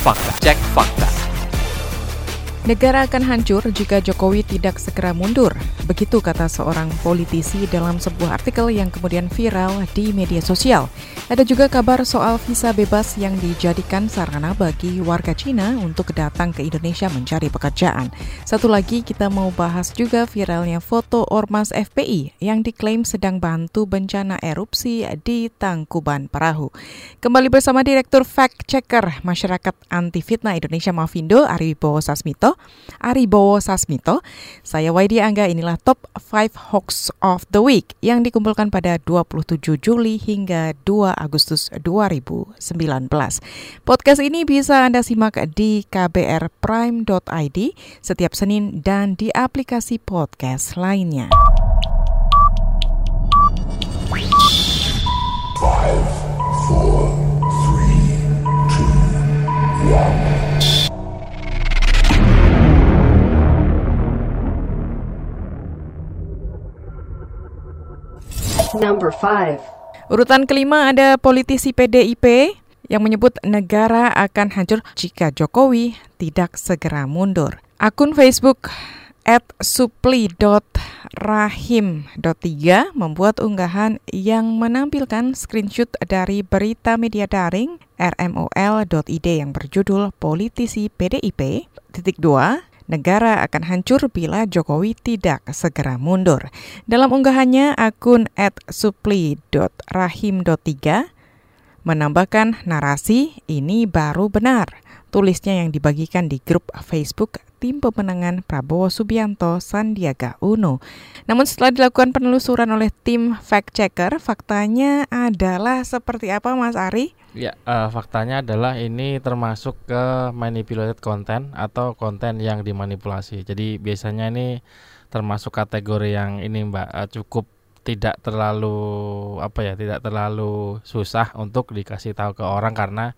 fakta, cek fakta. Negara akan hancur jika Jokowi tidak segera mundur. Begitu kata seorang politisi dalam sebuah artikel yang kemudian viral di media sosial. Ada juga kabar soal visa bebas yang dijadikan sarana bagi warga Cina untuk datang ke Indonesia mencari pekerjaan. Satu lagi kita mau bahas juga viralnya foto Ormas FPI yang diklaim sedang bantu bencana erupsi di Tangkuban Perahu. Kembali bersama Direktur Fact Checker Masyarakat Anti Fitnah Indonesia Mafindo, Ariwibowo Sasmito. Aribowo Sasmito. Saya Waidi Angga, inilah top 5 hoax of the week yang dikumpulkan pada 27 Juli hingga 2 Agustus 2019. Podcast ini bisa Anda simak di kbrprime.id setiap Senin dan di aplikasi podcast lainnya. Number 5. Urutan kelima ada politisi PDIP yang menyebut negara akan hancur jika Jokowi tidak segera mundur. Akun Facebook at supli.rahim.3 membuat unggahan yang menampilkan screenshot dari berita media daring rmol.id yang berjudul Politisi PDIP titik 2 negara akan hancur bila Jokowi tidak segera mundur. Dalam unggahannya, akun @supli.rahim.3 menambahkan narasi ini baru benar. Tulisnya yang dibagikan di grup Facebook tim pemenangan Prabowo Subianto Sandiaga Uno. Namun setelah dilakukan penelusuran oleh tim fact checker, faktanya adalah seperti apa Mas Ari? Ya, uh, faktanya adalah ini termasuk ke manipulated content atau konten yang dimanipulasi. Jadi biasanya ini termasuk kategori yang ini Mbak uh, cukup tidak terlalu apa ya, tidak terlalu susah untuk dikasih tahu ke orang karena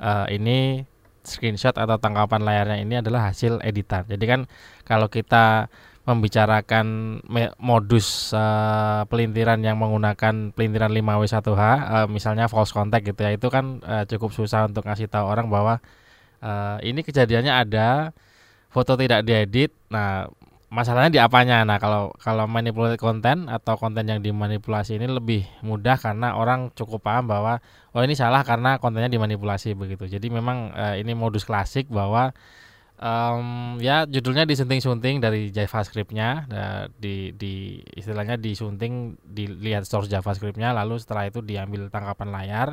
uh, ini screenshot atau tangkapan layarnya ini adalah hasil editan. Jadi kan kalau kita membicarakan modus uh, pelintiran yang menggunakan pelintiran 5W1H uh, misalnya false contact gitu ya itu kan uh, cukup susah untuk ngasih tahu orang bahwa uh, ini kejadiannya ada foto tidak diedit. Nah, masalahnya di apanya? Nah, kalau kalau manipulated konten atau konten yang dimanipulasi ini lebih mudah karena orang cukup paham bahwa oh ini salah karena kontennya dimanipulasi begitu. Jadi memang uh, ini modus klasik bahwa um, ya judulnya disunting-sunting dari JavaScript-nya uh, di di istilahnya disunting dilihat source JavaScript-nya lalu setelah itu diambil tangkapan layar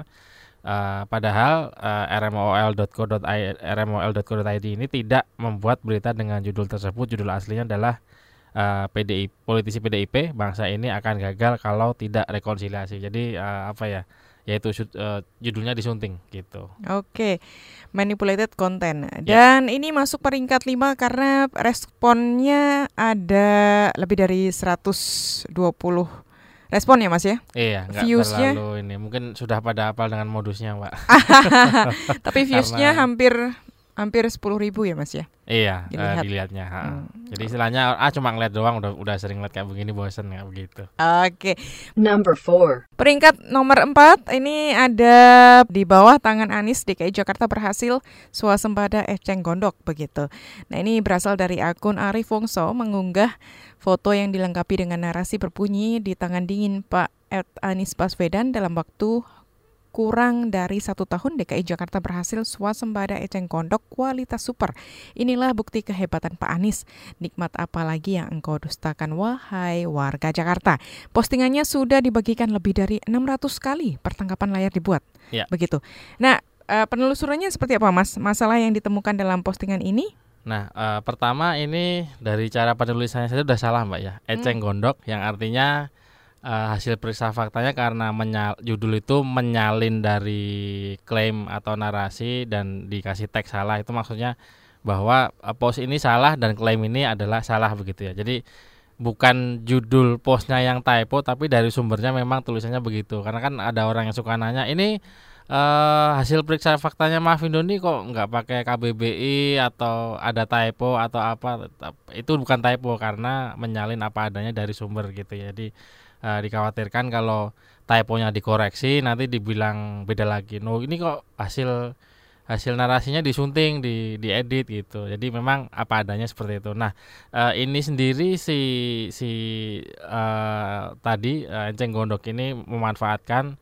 Uh, padahal uh, rmol.co.id rmol.co.id ini tidak membuat berita dengan judul tersebut. Judul aslinya adalah uh, PDI politisi PDIP bangsa ini akan gagal kalau tidak rekonsiliasi. Jadi uh, apa ya? Yaitu uh, judulnya disunting gitu. Oke. Manipulated content. Ya. Dan ya. ini masuk peringkat 5 karena responnya ada lebih dari 120 respon ya Mas ya? Iya, viewsnya terlalu ini. Mungkin sudah pada apal dengan modusnya, Pak. Tapi viewsnya hampir hampir sepuluh ribu ya mas ya iya Dilihat. Uh, dilihatnya hmm. jadi istilahnya ah cuma ngeliat doang udah udah sering ngeliat kayak begini bosen ya begitu oke okay. number four peringkat nomor empat ini ada di bawah tangan Anis DKI Jakarta berhasil swasembada eceng gondok begitu nah ini berasal dari akun Arif Wongso mengunggah foto yang dilengkapi dengan narasi berbunyi di tangan dingin Pak Ed Anis Baswedan dalam waktu kurang dari satu tahun DKI Jakarta berhasil swasembada eceng gondok kualitas super. Inilah bukti kehebatan Pak Anies. Nikmat apa lagi yang engkau dustakan wahai warga Jakarta. Postingannya sudah dibagikan lebih dari 600 kali pertangkapan layar dibuat. Ya. Begitu. Nah, uh, penelusurannya seperti apa Mas? Masalah yang ditemukan dalam postingan ini? Nah, uh, pertama ini dari cara penulisannya saja sudah salah Mbak ya. Eceng hmm. gondok yang artinya uh, hasil periksa faktanya karena menyal, judul itu menyalin dari klaim atau narasi dan dikasih teks salah itu maksudnya bahwa uh, post ini salah dan klaim ini adalah salah begitu ya. Jadi bukan judul postnya yang typo tapi dari sumbernya memang tulisannya begitu. Karena kan ada orang yang suka nanya ini uh, hasil periksa faktanya Mafindo ini kok nggak pakai KBBI atau ada typo atau apa itu bukan typo karena menyalin apa adanya dari sumber gitu ya jadi uh, dikhawatirkan kalau typonya dikoreksi nanti dibilang beda lagi. No, ini kok hasil hasil narasinya disunting, di diedit gitu. Jadi memang apa adanya seperti itu. Nah, uh, ini sendiri si si uh, tadi uh, Enceng Gondok ini memanfaatkan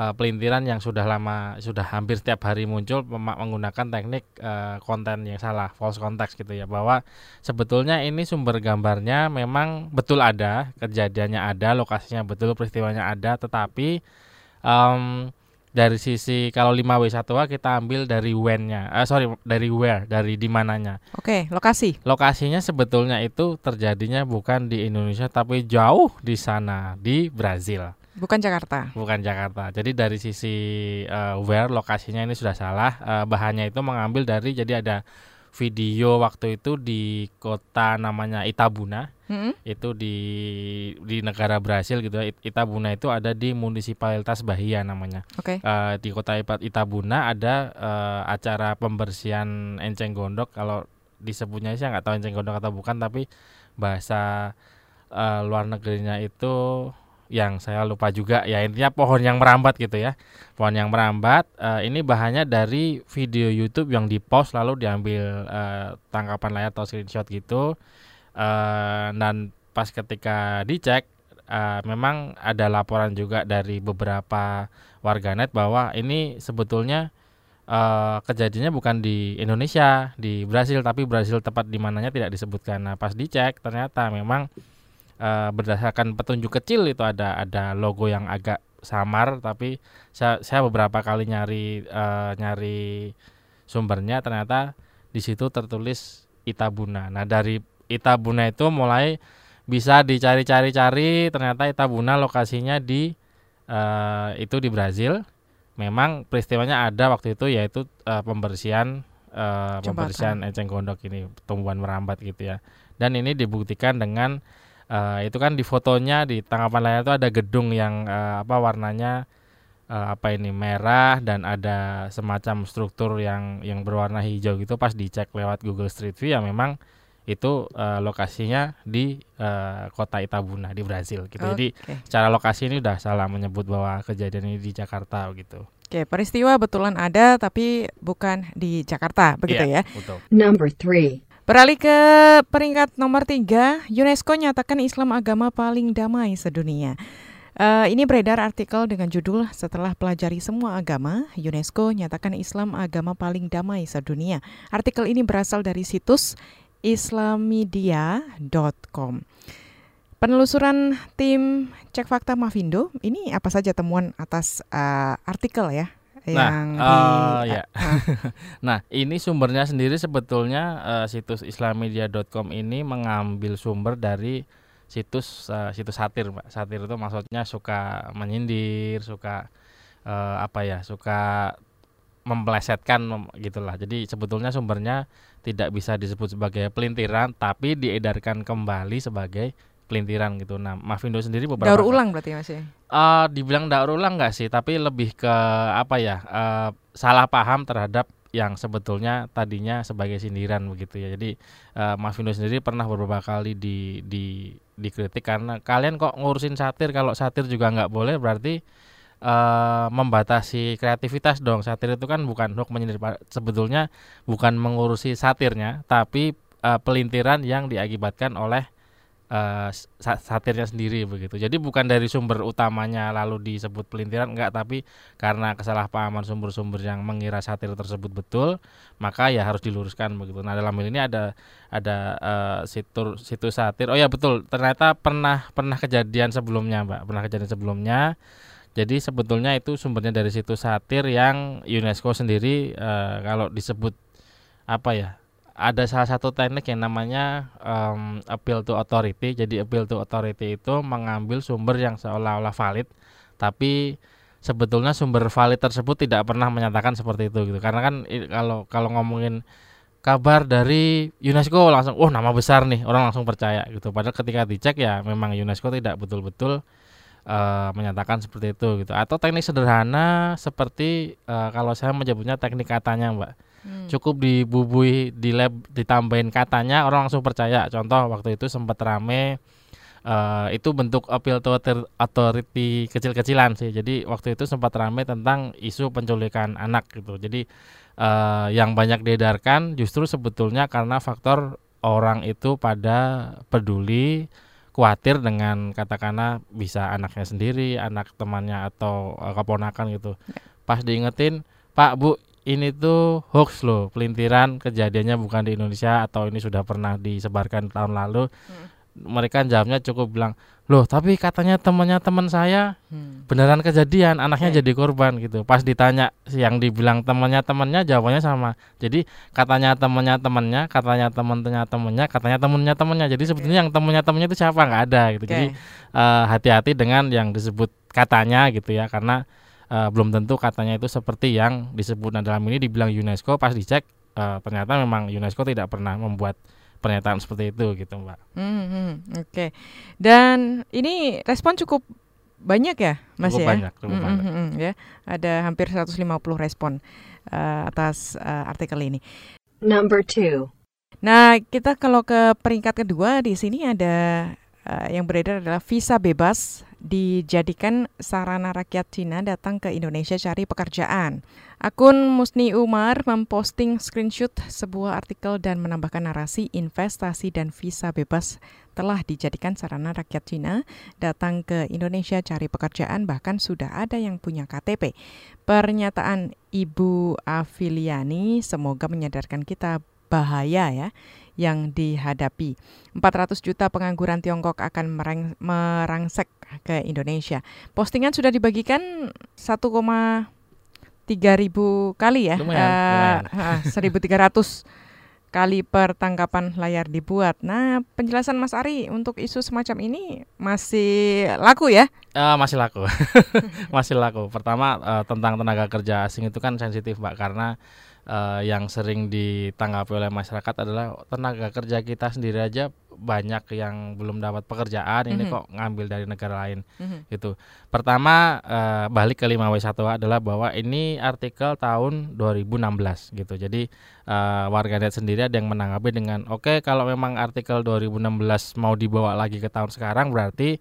uh, pelintiran yang sudah lama sudah hampir setiap hari muncul menggunakan teknik uh, konten yang salah, false context gitu ya. Bahwa sebetulnya ini sumber gambarnya memang betul ada, kejadiannya ada, lokasinya betul, peristiwanya ada, tetapi um, dari sisi kalau 5W1A kita ambil dari when-nya. Uh, sorry, dari where, dari di mananya. Oke, lokasi. Lokasinya sebetulnya itu terjadinya bukan di Indonesia tapi jauh di sana, di Brazil. Bukan Jakarta. Bukan Jakarta. Jadi dari sisi uh, where lokasinya ini sudah salah. Uh, bahannya itu mengambil dari jadi ada video waktu itu di kota namanya Itabuna hmm. itu di di negara Brasil gitu ya. Itabuna itu ada di munisipalitas Bahia namanya okay. uh, di kota Itabuna ada uh, acara pembersihan enceng gondok kalau disebutnya sih nggak tahu enceng gondok atau bukan tapi bahasa uh, luar negerinya itu yang saya lupa juga ya intinya pohon yang merambat gitu ya. Pohon yang merambat uh, ini bahannya dari video YouTube yang dipost lalu diambil uh, tangkapan layar atau screenshot gitu. Uh, dan pas ketika dicek uh, memang ada laporan juga dari beberapa warganet bahwa ini sebetulnya uh, kejadiannya bukan di Indonesia di Brasil tapi Brasil tepat di mananya tidak disebutkan. Nah pas dicek ternyata memang uh, berdasarkan petunjuk kecil itu ada ada logo yang agak samar tapi saya, saya beberapa kali nyari uh, nyari sumbernya ternyata di situ tertulis Itabuna. Nah dari Itabuna itu mulai bisa dicari-cari-cari ternyata Itabuna lokasinya di uh, itu di Brazil. Memang peristiwanya ada waktu itu yaitu uh, pembersihan uh, pembersihan eceng gondok ini tumbuhan merambat gitu ya. Dan ini dibuktikan dengan uh, itu kan di fotonya di tangkapan layar itu ada gedung yang uh, apa warnanya uh, apa ini merah dan ada semacam struktur yang yang berwarna hijau gitu pas dicek lewat Google Street View ya memang itu uh, lokasinya di uh, kota Itabuna di Brazil gitu. Okay. Jadi secara lokasi ini udah salah menyebut bahwa kejadian ini di Jakarta gitu. Oke, peristiwa betulan ada tapi bukan di Jakarta, begitu yeah, ya. Betul. Number three. Beralih ke peringkat nomor tiga, UNESCO nyatakan Islam agama paling damai sedunia. Uh, ini beredar artikel dengan judul Setelah pelajari semua agama, UNESCO nyatakan Islam agama paling damai sedunia. Artikel ini berasal dari situs islamidia.com. Penelusuran tim Cek Fakta Mavindo, ini apa saja temuan atas uh, artikel ya? Nah, yang uh, di, ya. Uh, nah, ini sumbernya sendiri sebetulnya uh, situs islamidia.com ini mengambil sumber dari situs uh, situs satir, Pak. Satir itu maksudnya suka menyindir, suka uh, apa ya, suka memplesetkan mem, gitulah. Jadi sebetulnya sumbernya tidak bisa disebut sebagai pelintiran, tapi diedarkan kembali sebagai pelintiran gitu. Nah, Mavindo sendiri beberapa daur ulang berarti masih. Uh, dibilang daur ulang enggak sih, tapi lebih ke apa ya? Uh, salah paham terhadap yang sebetulnya tadinya sebagai sindiran begitu ya. Jadi uh, Mavindo sendiri pernah beberapa kali di di dikritik karena kalian kok ngurusin satir kalau satir juga nggak boleh berarti uh, membatasi kreativitas dong. Satir itu kan bukan untuk menyindir sebetulnya bukan mengurusi satirnya tapi uh, pelintiran yang diakibatkan oleh uh, satirnya sendiri begitu. Jadi bukan dari sumber utamanya lalu disebut pelintiran enggak, tapi karena kesalahpahaman sumber-sumber yang mengira satir tersebut betul, maka ya harus diluruskan begitu. Nah, dalam hal ini ada ada uh, situs situs satir. Oh ya betul, ternyata pernah pernah kejadian sebelumnya, Mbak. Pernah kejadian sebelumnya. Jadi sebetulnya itu sumbernya dari situs satir yang UNESCO sendiri uh, kalau disebut apa ya ada salah satu teknik yang namanya um, appeal to authority. Jadi appeal to authority itu mengambil sumber yang seolah-olah valid, tapi sebetulnya sumber valid tersebut tidak pernah menyatakan seperti itu gitu. Karena kan kalau kalau ngomongin kabar dari UNESCO langsung, oh nama besar nih, orang langsung percaya gitu. Padahal ketika dicek ya memang UNESCO tidak betul-betul uh, menyatakan seperti itu gitu. Atau teknik sederhana seperti uh, kalau saya menyebutnya teknik katanya, Mbak hmm. cukup dibubui di lab ditambahin katanya orang langsung percaya contoh waktu itu sempat rame uh, itu bentuk appeal to authority kecil-kecilan sih jadi waktu itu sempat rame tentang isu penculikan anak gitu jadi uh, yang banyak diedarkan justru sebetulnya karena faktor orang itu pada peduli khawatir dengan katakanlah bisa anaknya sendiri, anak temannya atau uh, keponakan gitu. Ya. Pas diingetin, Pak Bu ini tuh hoax loh, pelintiran kejadiannya bukan di Indonesia atau ini sudah pernah disebarkan tahun lalu. Hmm. Mereka jawabnya cukup bilang, loh tapi katanya temannya teman saya Hmm. beneran kejadian anaknya Oke. jadi korban gitu pas ditanya yang dibilang temannya temannya jawabannya sama jadi katanya temannya temannya katanya temennya temennya katanya temennya temennya jadi sebetulnya yang temennya temennya itu siapa nggak ada gitu Oke. jadi eh, hati-hati dengan yang disebut katanya gitu ya karena eh, belum tentu katanya itu seperti yang disebut nah dalam ini dibilang UNESCO pas dicek eh, ternyata memang UNESCO tidak pernah membuat pernyataan seperti itu gitu mbak Hmm, hmm, Oke. Dan ini respon cukup banyak ya, Mas Cukup ya? banyak, cukup Hmm, banyak. hmm, ya. Ada hampir 150 respon eh, atas eh, artikel ini. Number 2. Nah, kita kalau ke peringkat kedua di sini ada eh, yang beredar adalah visa bebas dijadikan sarana rakyat Cina datang ke Indonesia cari pekerjaan. Akun Musni Umar memposting screenshot sebuah artikel dan menambahkan narasi investasi dan visa bebas telah dijadikan sarana rakyat Cina datang ke Indonesia cari pekerjaan bahkan sudah ada yang punya KTP. Pernyataan Ibu Afiliani semoga menyadarkan kita bahaya ya yang dihadapi. 400 juta pengangguran Tiongkok akan mereng- merangsek ke Indonesia. Postingan sudah dibagikan 1,3 ribu kali ya. Lumayan, Eh, eh, 1.300 kali pertangkapan layar dibuat. Nah, penjelasan Mas Ari untuk isu semacam ini masih laku ya? Eh, masih laku, masih laku. Pertama eh, tentang tenaga kerja asing itu kan sensitif, Mbak, karena eh, yang sering ditanggapi oleh masyarakat adalah tenaga kerja kita sendiri aja banyak yang belum dapat pekerjaan, ini Mhm. kok ngambil dari negara lain, Mhm. gitu. Pertama eh, balik ke 5W1 adalah bahwa ini artikel tahun 2016, gitu. Jadi eh, warganet sendiri ada yang menanggapi dengan, oke kalau memang artikel 2016 mau dibawa lagi ke tahun sekarang berarti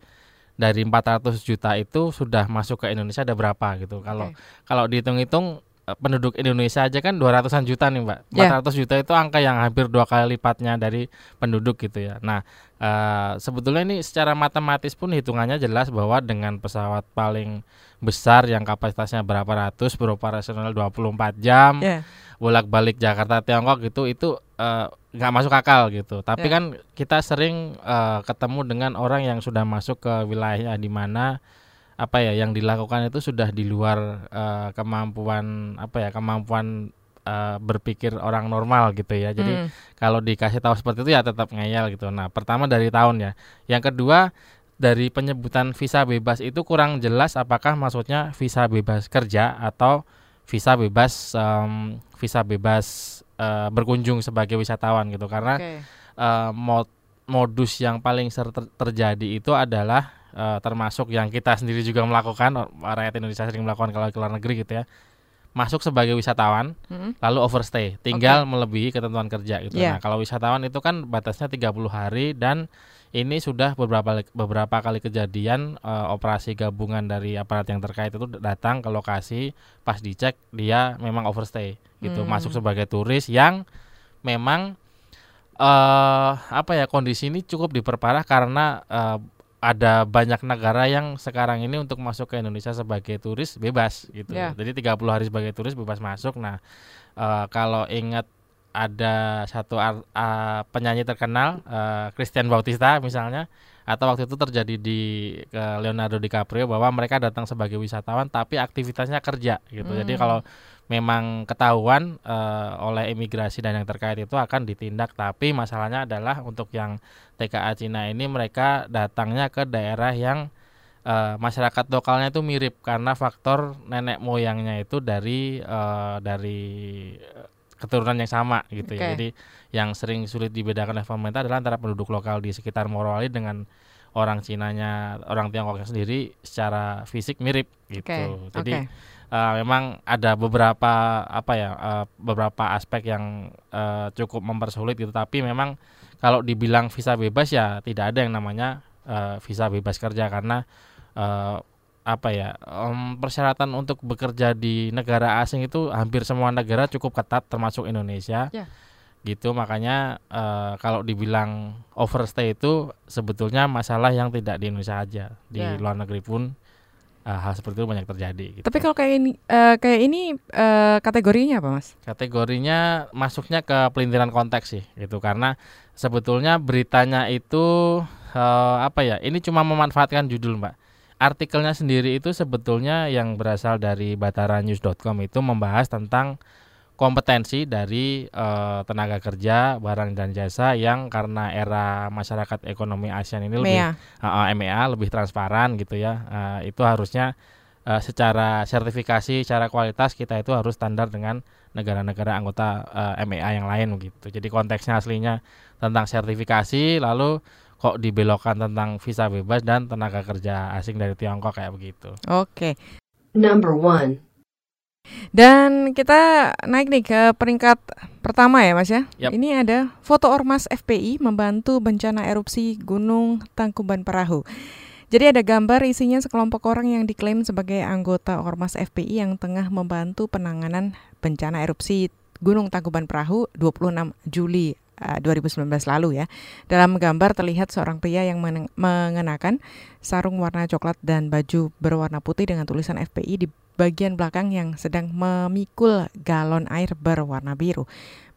dari 400 juta itu sudah masuk ke Indonesia ada berapa gitu. Kalau Oke. kalau dihitung-hitung penduduk Indonesia aja kan 200-an juta nih, Mbak. Ya. 400 juta itu angka yang hampir dua kali lipatnya dari penduduk gitu ya. Nah, eh, sebetulnya ini secara matematis pun hitungannya jelas bahwa dengan pesawat paling besar yang kapasitasnya berapa ratus beroperasional 24 jam Ya. bolak-balik Jakarta Tiongkok gitu itu eh, nggak masuk akal gitu. Tapi Ya. kan kita sering eh, ketemu dengan orang yang sudah masuk ke wilayah di mana apa ya yang dilakukan itu sudah di luar eh, kemampuan apa ya kemampuan eh, berpikir orang normal gitu ya. Jadi Hmm. kalau dikasih tahu seperti itu ya tetap ngeyel gitu. Nah, pertama dari tahun ya. Yang kedua dari penyebutan visa bebas itu kurang jelas apakah maksudnya visa bebas kerja atau visa bebas em, visa bebas eh, berkunjung sebagai wisatawan gitu. Karena Oke. eh, mod- modus yang paling ser- ter- terjadi itu adalah eh, termasuk yang kita sendiri juga melakukan rakyat Indonesia sering melakukan kalau ke luar negeri gitu ya. Masuk sebagai wisatawan Hmm. lalu overstay, tinggal melebihi ketentuan kerja gitu. Iya. Nah, kalau wisatawan itu kan batasnya 30 hari dan ini sudah beberapa beberapa kali kejadian eh, operasi gabungan dari aparat yang terkait itu datang ke lokasi pas dicek dia memang overstay gitu, Hmm. masuk sebagai turis yang memang eh apa ya kondisi ini cukup diperparah karena eh, ada banyak negara yang sekarang ini untuk masuk ke Indonesia sebagai turis bebas gitu. Ya. Jadi 30 hari sebagai turis bebas masuk. Nah, eh, kalau ingat ada satu ar- ah, penyanyi terkenal eh, Christian Bautista misalnya atau waktu itu terjadi di ke Leonardo DiCaprio bahwa mereka datang sebagai wisatawan tapi aktivitasnya kerja gitu. Jadi Hmm. kalau memang ketahuan eh, oleh imigrasi dan yang terkait itu akan ditindak tapi masalahnya adalah untuk yang TKA Cina ini mereka datangnya ke daerah yang eh, masyarakat lokalnya itu mirip karena faktor nenek moyangnya itu dari eh, dari keturunan yang sama gitu Oke. ya. Jadi yang sering sulit dibedakan oleh pemerintah adalah antara penduduk lokal di sekitar Morowali dengan orang Cinanya, orang Tiongkoknya sendiri secara fisik mirip gitu. Oke. Jadi Oke. eh, memang ada beberapa apa ya eh, beberapa aspek yang eh, cukup mempersulit gitu tapi memang kalau dibilang visa bebas ya tidak ada yang namanya eh, visa bebas kerja karena eh, apa ya em, persyaratan untuk bekerja di negara asing itu hampir semua negara cukup ketat termasuk Indonesia Ya. gitu makanya eh, kalau dibilang overstay itu sebetulnya masalah yang tidak di Indonesia aja di Ya. luar negeri pun eh, hal seperti itu banyak terjadi gitu. Tapi kalau kayak ini eh, kayak ini eh, kategorinya apa, Mas? kategorinya masuknya ke pelintiran konteks sih gitu karena sebetulnya beritanya itu eh, apa ya ini cuma memanfaatkan judul mbak artikelnya sendiri itu sebetulnya yang berasal dari bataranews.com itu membahas tentang kompetensi dari eh, tenaga kerja barang dan jasa yang karena era masyarakat ekonomi ASEAN ini lebih MEA. uh, MEA lebih transparan gitu ya. Uh, itu harusnya uh, secara sertifikasi, secara kualitas kita itu harus standar dengan negara-negara anggota uh, MEA yang lain gitu. Jadi konteksnya aslinya tentang sertifikasi, lalu kok dibelokkan tentang visa bebas dan tenaga kerja asing dari Tiongkok kayak begitu. Oke. Number 1. Dan kita naik nih ke peringkat pertama ya Mas ya. Yap. Ini ada foto ormas FPI membantu bencana erupsi Gunung Tangkuban Perahu. Jadi ada gambar isinya sekelompok orang yang diklaim sebagai anggota ormas FPI yang tengah membantu penanganan bencana erupsi Gunung Tangkuban Perahu 26 Juli eh, 2019 lalu ya. Dalam gambar terlihat seorang pria yang mengenakan sarung warna coklat dan baju berwarna putih dengan tulisan FPI di bagian belakang yang sedang memikul galon air berwarna biru.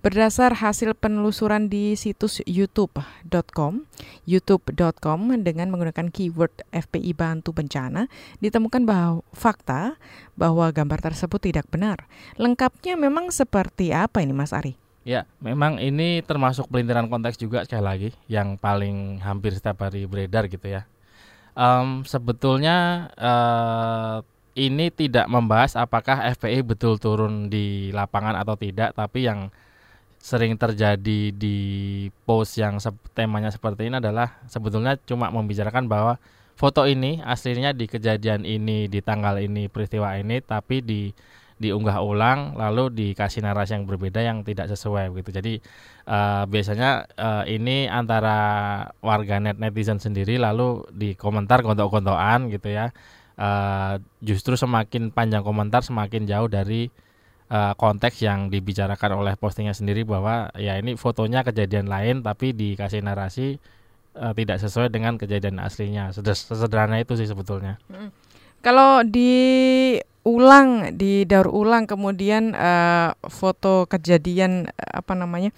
Berdasar hasil penelusuran di situs youtube.com, youtube.com dengan menggunakan keyword FPI bantu bencana, ditemukan bahwa fakta bahwa gambar tersebut tidak benar. Lengkapnya memang seperti apa ini Mas Ari? Ya, memang ini termasuk pelintiran konteks juga sekali lagi yang paling hampir setiap hari beredar gitu ya. Em, sebetulnya eh, ini tidak membahas apakah FPI betul turun di lapangan atau tidak, tapi yang sering terjadi di post yang sep- temanya seperti ini adalah sebetulnya cuma membicarakan bahwa foto ini aslinya di kejadian ini di tanggal ini peristiwa ini tapi di diunggah ulang lalu dikasih narasi yang berbeda yang tidak sesuai gitu. Jadi eh, biasanya eh, ini antara warganet netizen sendiri lalu di komentar gontok-gontokan gitu ya. Eh, justru semakin panjang komentar semakin jauh dari eh, konteks yang dibicarakan oleh postingnya sendiri bahwa ya ini fotonya kejadian lain tapi dikasih narasi eh, tidak sesuai dengan kejadian aslinya. Seder- Sesederhana itu sih sebetulnya. Kalau diulang, didaur ulang kemudian eh, foto kejadian eh, apa namanya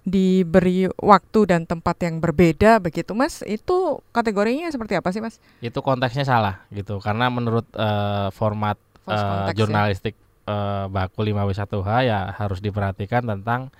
diberi waktu dan tempat yang berbeda begitu Mas, itu kategorinya seperti apa sih Mas? Itu konteksnya salah gitu karena menurut eh, format eh, context ya. jurnalistik eh, baku 5W1H ya harus diperhatikan tentang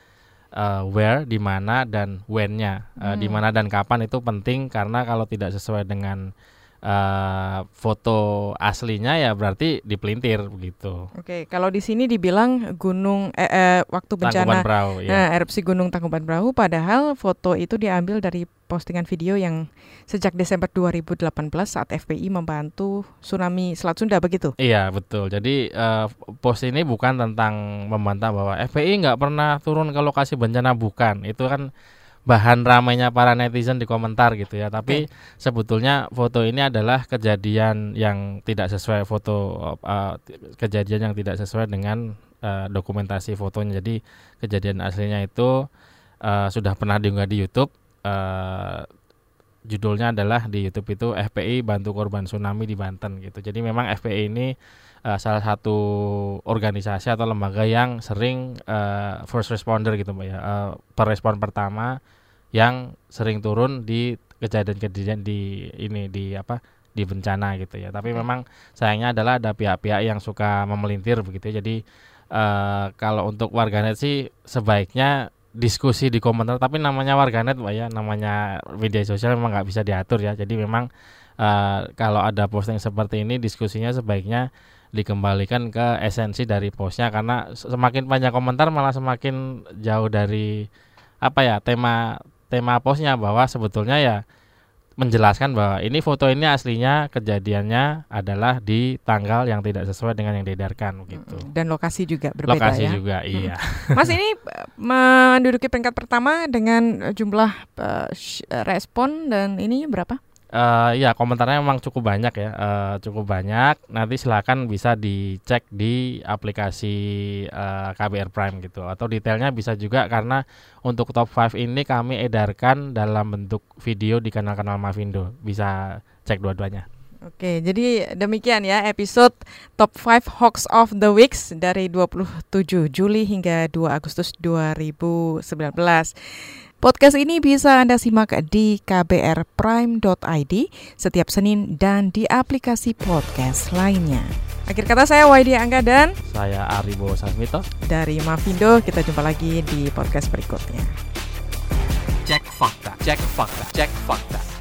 eh, where, di mana dan when-nya. Di Hmm. mana dan kapan itu penting karena kalau tidak sesuai dengan eh, foto aslinya ya berarti dipelintir begitu. Oke, kalau di sini dibilang gunung eh, eh, waktu bencana Tangkuban perahu ya. Nah, erupsi Gunung Tangkuban Perahu padahal foto itu diambil dari postingan video yang sejak Desember 2018 saat FPI membantu tsunami Selat Sunda begitu. Iya betul. Jadi eh, post ini bukan tentang membantah bahwa FPI nggak pernah turun ke lokasi bencana bukan. Itu kan bahan ramainya para netizen di komentar gitu ya. Tapi sebetulnya foto ini adalah kejadian yang tidak sesuai foto eh, kejadian yang tidak sesuai dengan eh, dokumentasi fotonya. Jadi kejadian aslinya itu eh, sudah pernah diunggah di YouTube. eh, judulnya adalah di YouTube itu FPI bantu korban tsunami di Banten gitu. Jadi memang FPI ini eh, salah satu organisasi atau lembaga yang sering eh, first responder gitu Mbak ya. Eh, perespon pertama yang sering turun di kejadian-kejadian di ini di apa di bencana gitu ya. Tapi memang sayangnya adalah ada pihak-pihak yang suka memelintir begitu ya. Jadi eh, kalau untuk warganet sih sebaiknya diskusi di komentar tapi namanya warganet Mbak ya namanya media sosial memang nggak bisa diatur ya jadi memang eh, kalau ada posting seperti ini diskusinya sebaiknya dikembalikan ke esensi dari postnya karena semakin panjang komentar malah semakin jauh dari apa ya tema tema postnya bahwa sebetulnya ya menjelaskan bahwa ini foto ini aslinya kejadiannya adalah di tanggal yang tidak sesuai dengan yang diedarkan gitu Dan lokasi juga berbeda lokasi ya. juga iya Mas ini eh, menduduki peringkat pertama dengan eh, jumlah eh, respon dan ini berapa? Uh, ya komentarnya memang cukup banyak ya, uh, cukup banyak. Nanti silakan bisa dicek di aplikasi uh, KBR Prime gitu atau detailnya bisa juga karena untuk top 5 ini kami edarkan dalam bentuk video di kanal-kanal Mavindo. Bisa cek dua-duanya. Oke, jadi demikian ya episode Top 5 Hoax of the Weeks dari 27 Juli hingga 2 Agustus 2019. Podcast ini bisa Anda simak di kbrprime.id setiap Senin dan di aplikasi podcast lainnya. Akhir kata saya Waidi Angga dan saya Aribo Sasmito dari Mavindo. Kita jumpa lagi di podcast berikutnya. Cek fakta, cek fakta, cek fakta.